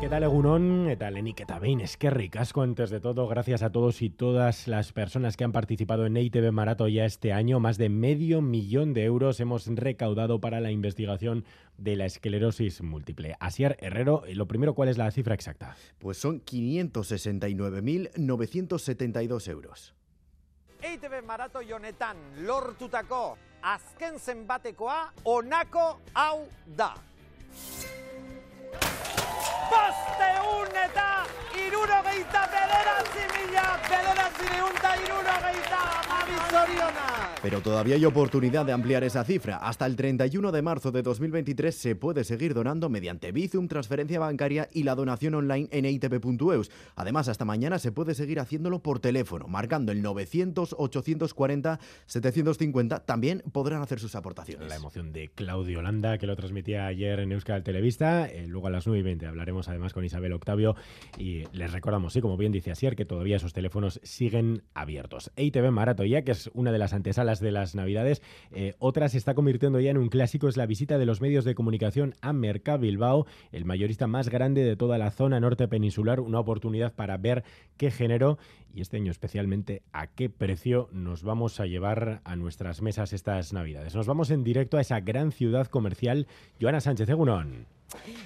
¿Qué tal, Egunon? ¿Qué tal, Eni? ¿Qué tal, Es que ricasco, antes de todo, gracias a todos y todas las personas que han participado en EITV Marato ya este año. Más de medio millón de euros hemos recaudado para la investigación de la esclerosis múltiple. Asier Herrero, lo primero, ¿cuál es la cifra exacta? Pues son 569.972 euros. EITB Marato honetan lortutako azken zenbatekoa onako hau da. Pero todavía hay oportunidad de ampliar esa cifra. Hasta el 31 de marzo de 2023 se puede seguir donando mediante Bizum, transferencia bancaria y la donación online en itp.eus. Además, hasta mañana se puede seguir haciéndolo por teléfono, marcando el 900-840-750. También podrán hacer sus aportaciones. La emoción de Claudio Holanda, que lo transmitía ayer en Euskal Televista. Eh, luego a las 9 y 20 hablaremos además con Isabel Octavio y les recordamos, sí, como bien dice Asier, que todavía esos teléfonos siguen abiertos. EITV Marato ya, que es una de las antesalas de las Navidades. Eh, otra se está convirtiendo ya en un clásico, es la visita de los medios de comunicación a Merca Bilbao, el mayorista más grande de toda la zona norte peninsular, una oportunidad para ver qué género y este año especialmente a qué precio nos vamos a llevar a nuestras mesas estas Navidades. Nos vamos en directo a esa gran ciudad comercial. Joana Sánchez Egunon.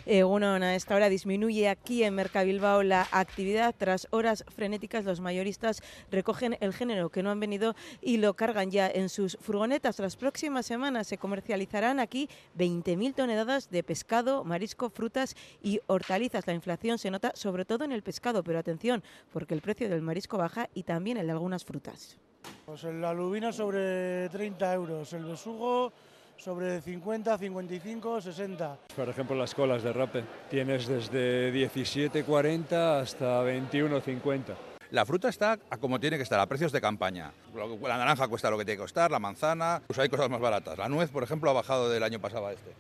Eh, bueno, a esta hora disminuye aquí en Mercabilbao la actividad. Tras horas frenéticas, los mayoristas recogen el género que no han venido y lo cargan ya en sus furgonetas. Las próximas semanas se comercializarán aquí 20.000 toneladas de pescado, marisco, frutas y hortalizas. La inflación se nota sobre todo en el pescado, pero atención, porque el precio del marisco baja y también el de algunas frutas. Pues el alubino sobre 30 euros, el besugo sobre 50, 55, 60. Por ejemplo, las colas de rape. Tienes desde 17,40 hasta 21,50. La fruta está a como tiene que estar, a precios de campaña. La naranja cuesta lo que tiene que costar, la manzana, pues hay cosas más baratas. La nuez, por ejemplo, ha bajado del año pasado a este.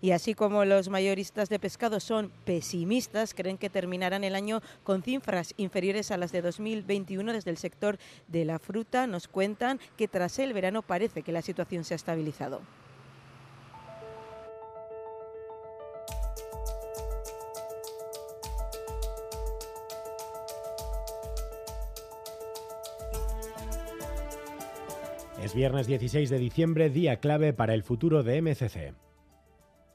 Y así como los mayoristas de pescado son pesimistas, creen que terminarán el año con cifras inferiores a las de 2021 desde el sector de la fruta. Nos cuentan que tras el verano parece que la situación se ha estabilizado. Es viernes 16 de diciembre, día clave para el futuro de MCC.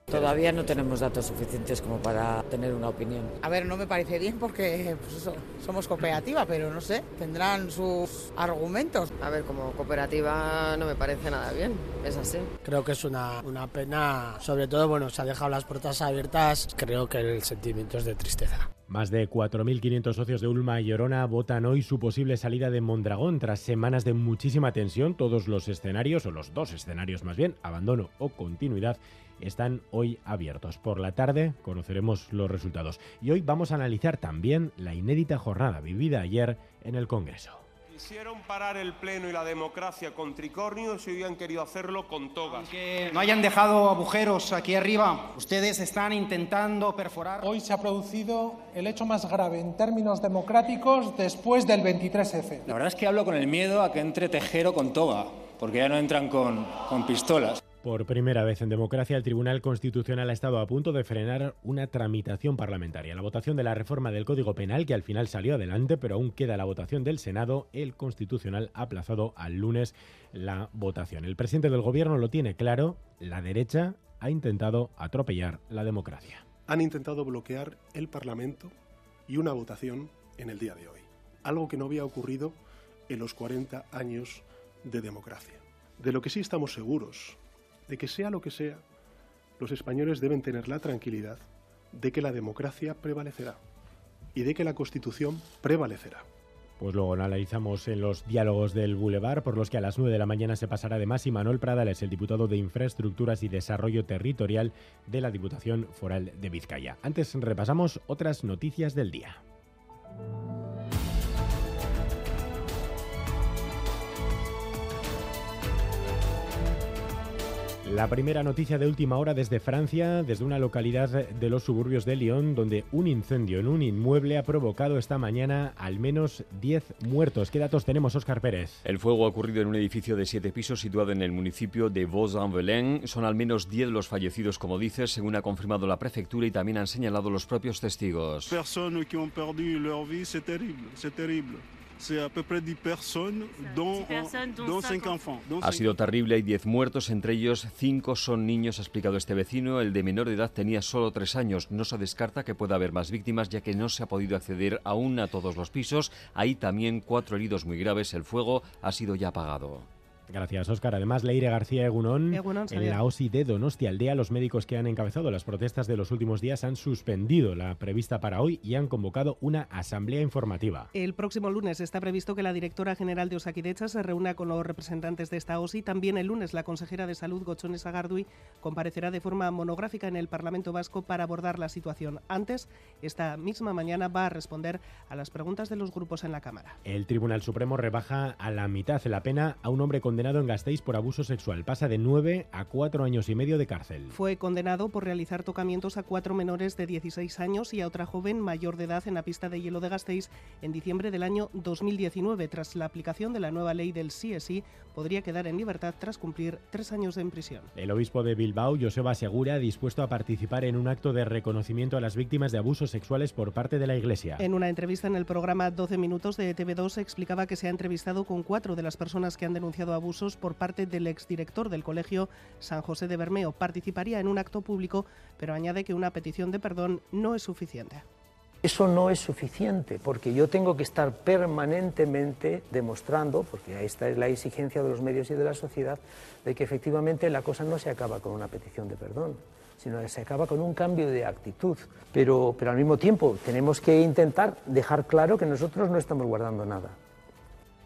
Todavía no tenemos datos suficientes como para tener una opinión. A ver, no me parece bien porque pues somos cooperativa, pero no sé, tendrán sus argumentos. A ver, como cooperativa no me parece nada bien, es así. Creo que es una, una pena, sobre todo, bueno, se han dejado las puertas abiertas, creo que el sentimiento es de tristeza. Más de 4.500 socios de Ulma y Llorona votan hoy su posible salida de Mondragón tras semanas de muchísima tensión. Todos los escenarios, o los dos escenarios más bien, abandono o continuidad, están hoy abiertos. Por la tarde conoceremos los resultados. Y hoy vamos a analizar también la inédita jornada vivida ayer en el Congreso. Quisieron parar el Pleno y la democracia con tricornios y hoy han querido hacerlo con togas. Que no hayan dejado agujeros aquí arriba, ustedes están intentando perforar. Hoy se ha producido el hecho más grave en términos democráticos después del 23F. La verdad es que hablo con el miedo a que entre Tejero con toga, porque ya no entran con, con pistolas. Por primera vez en democracia, el Tribunal Constitucional ha estado a punto de frenar una tramitación parlamentaria. La votación de la reforma del Código Penal, que al final salió adelante, pero aún queda la votación del Senado, el Constitucional ha aplazado al lunes la votación. El presidente del Gobierno lo tiene claro, la derecha ha intentado atropellar la democracia. Han intentado bloquear el Parlamento y una votación en el día de hoy, algo que no había ocurrido en los 40 años de democracia. De lo que sí estamos seguros de que sea lo que sea, los españoles deben tener la tranquilidad de que la democracia prevalecerá y de que la Constitución prevalecerá. Pues luego analizamos en los diálogos del Boulevard, por los que a las 9 de la mañana se pasará de más y Manuel Pradales, el diputado de Infraestructuras y Desarrollo Territorial de la Diputación Foral de Vizcaya. Antes repasamos otras noticias del día. La primera noticia de última hora desde Francia, desde una localidad de los suburbios de Lyon, donde un incendio en un inmueble ha provocado esta mañana al menos 10 muertos. ¿Qué datos tenemos, Óscar Pérez? El fuego ha ocurrido en un edificio de siete pisos situado en el municipio de Vaux-en-Velin. Son al menos 10 los fallecidos, como dices, según ha confirmado la prefectura y también han señalado los propios testigos. Personas que han perdido leur vie, c'est terrible, c'est terrible. C'est à peu près 10 personnes, dont, dont 5 enfants. dont Ha sido terrible, hay 10 muertos, entre ellos 5 son niños, ha explicado este vecino. El de menor de edad tenía solo 3 años. No se descarta que pueda haber más víctimas, ya que no se ha podido acceder aún a todos los pisos. Hay también 4 heridos muy graves. El fuego ha sido ya apagado. Gracias, Óscar. Además, Leire García Egunón, Egunon, en la OSI de Donostia Aldea, los médicos que han encabezado las protestas de los últimos días han suspendido la prevista para hoy y han convocado una asamblea informativa. El próximo lunes está previsto que la directora general de Osakidecha se reúna con los representantes de esta OSI. También el lunes la consejera de Salud, Gochones Agardui, comparecerá de forma monográfica en el Parlamento Vasco para abordar la situación. Antes, esta misma mañana va a responder a las preguntas de los grupos en la Cámara. El Tribunal Supremo rebaja a la mitad la pena a un hombre condenado en Gasteiz por abuso sexual. Pasa de 9 a 4 años y medio de cárcel. Fue condenado por realizar tocamientos a cuatro menores de 16 años y a otra joven mayor de edad en la pista de hielo de Gasteiz en diciembre del año 2019. Tras la aplicación de la nueva ley del CSI, podría quedar en libertad tras cumplir tres años en prisión. El obispo de Bilbao, Joseba Segura, dispuesto a participar en un acto de reconocimiento a las víctimas de abusos sexuales por parte de la Iglesia. En una entrevista en el programa 12 Minutos de TV2 explicaba que se ha entrevistado con cuatro de las personas que han denunciado abusos por parte del exdirector del colegio San José de Bermeo. Participaría en un acto público, pero añade que una petición de perdón no es suficiente. Eso no es suficiente, porque yo tengo que estar permanentemente demostrando, porque esta es la exigencia de los medios y de la sociedad, de que efectivamente la cosa no se acaba con una petición de perdón, sino que se acaba con un cambio de actitud. Pero, pero al mismo tiempo tenemos que intentar dejar claro que nosotros no estamos guardando nada.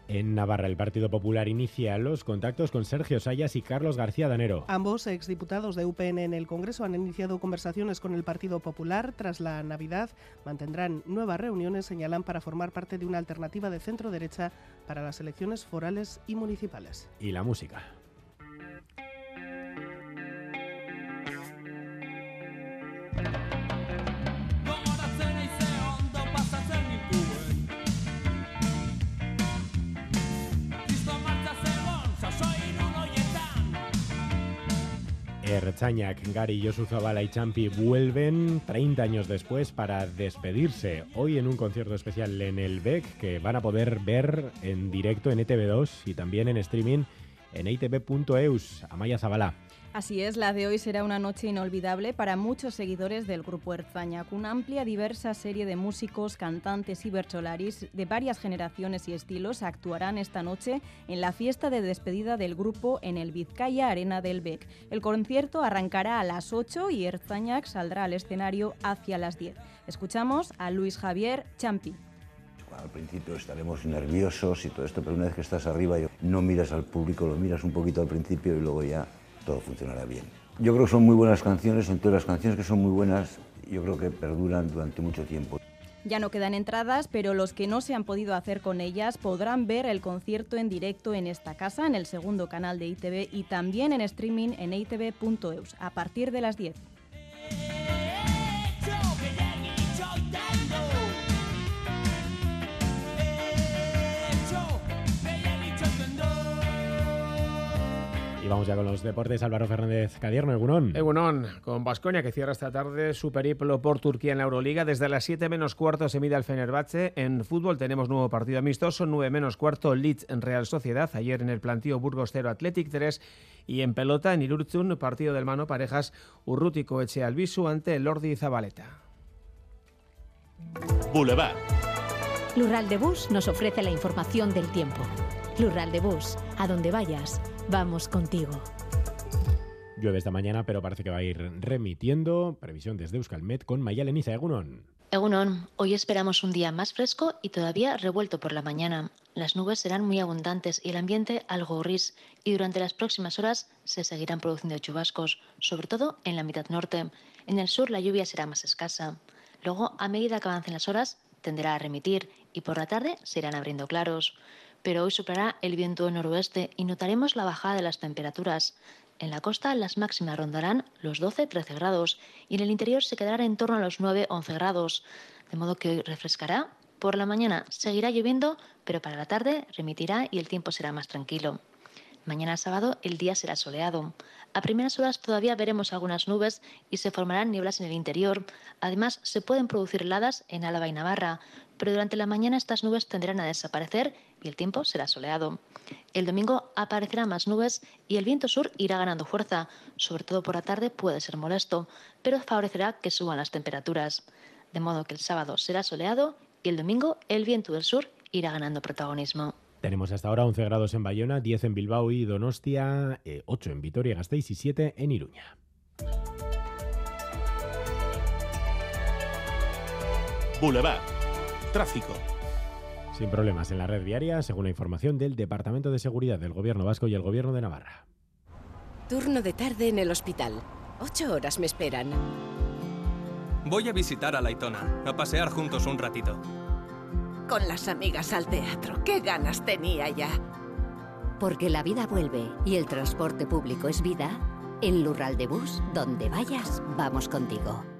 En Navarra, el Partido Popular inicia los contactos con Sergio Sayas y Carlos García Danero. Ambos exdiputados de UPN en el Congreso han iniciado conversaciones con el Partido Popular. Tras la Navidad mantendrán nuevas reuniones, señalan, para formar parte de una alternativa de centro-derecha para las elecciones forales y municipales. Y la música. Ertzainak, Gary, Josu Zabala y Champi vuelven 30 años después para despedirse. Hoy en un concierto especial en el BEC que van a poder ver en directo en ETV2 y también en streaming en itv.eus. Amaya Zabala. Así es, la de hoy será una noche inolvidable para muchos seguidores del grupo Erzañac. Una amplia, diversa serie de músicos, cantantes y bercholaris de varias generaciones y estilos actuarán esta noche en la fiesta de despedida del grupo en el Vizcaya Arena del Bec. El concierto arrancará a las 8 y Erzañac saldrá al escenario hacia las 10. Escuchamos a Luis Javier Champi. Al principio estaremos nerviosos y todo esto, pero una vez que estás arriba no miras al público, lo miras un poquito al principio y luego ya todo funcionará bien. Yo creo que son muy buenas canciones, entonces las canciones que son muy buenas yo creo que perduran durante mucho tiempo. Ya no quedan entradas, pero los que no se han podido hacer con ellas podrán ver el concierto en directo en esta casa, en el segundo canal de ITV y también en streaming en itv.eus a partir de las 10. Y vamos ya con los deportes. Álvaro Fernández Cadierno, Egunón. Egunon, con Basconia que cierra esta tarde su periplo por Turquía en la Euroliga. Desde las 7 menos cuarto se mide al Fenerbahce. En fútbol tenemos nuevo partido amistoso, 9 menos cuarto Leeds en Real Sociedad. Ayer en el plantío Burgos 0 Athletic 3. Y en pelota en Irurzun, partido del mano parejas Urrutico Eche Albisu ante Lordi Zabaleta. Boulevard. Lural de Bus nos ofrece la información del tiempo. Lural de Bus, a donde vayas, vamos contigo. Llueve esta mañana, pero parece que va a ir remitiendo. Previsión desde Euskalmet con Mayaleniza Egunon. Egunon, hoy esperamos un día más fresco y todavía revuelto por la mañana. Las nubes serán muy abundantes y el ambiente algo gris, y durante las próximas horas se seguirán produciendo chubascos, sobre todo en la mitad norte. En el sur la lluvia será más escasa. Luego, a medida que avancen las horas, tenderá a remitir y por la tarde se irán abriendo claros. Pero hoy soplará el viento noroeste y notaremos la bajada de las temperaturas. En la costa las máximas rondarán los 12-13 grados y en el interior se quedarán en torno a los 9-11 grados, de modo que hoy refrescará. Por la mañana seguirá lloviendo, pero para la tarde remitirá y el tiempo será más tranquilo. Mañana sábado el día será soleado. A primeras horas todavía veremos algunas nubes y se formarán nieblas en el interior. Además, se pueden producir heladas en Álava y Navarra, pero durante la mañana estas nubes tendrán a desaparecer y el tiempo será soleado. El domingo aparecerán más nubes y el viento sur irá ganando fuerza. Sobre todo por la tarde puede ser molesto, pero favorecerá que suban las temperaturas. De modo que el sábado será soleado y el domingo el viento del sur irá ganando protagonismo. Tenemos hasta ahora 11 grados en Bayona, 10 en Bilbao y Donostia, 8 eh, en Vitoria-Gasteiz y 7 en Iruña. Boulevard. Tráfico. Sin problemas en la red viaria, según la información del Departamento de Seguridad del Gobierno Vasco y el Gobierno de Navarra. Turno de tarde en el hospital. Ocho horas me esperan. Voy a visitar a Laitona, a pasear juntos un ratito con las amigas al teatro. ¡Qué ganas tenía ya! Porque la vida vuelve y el transporte público es vida, en Lural de Bus, donde vayas, vamos contigo.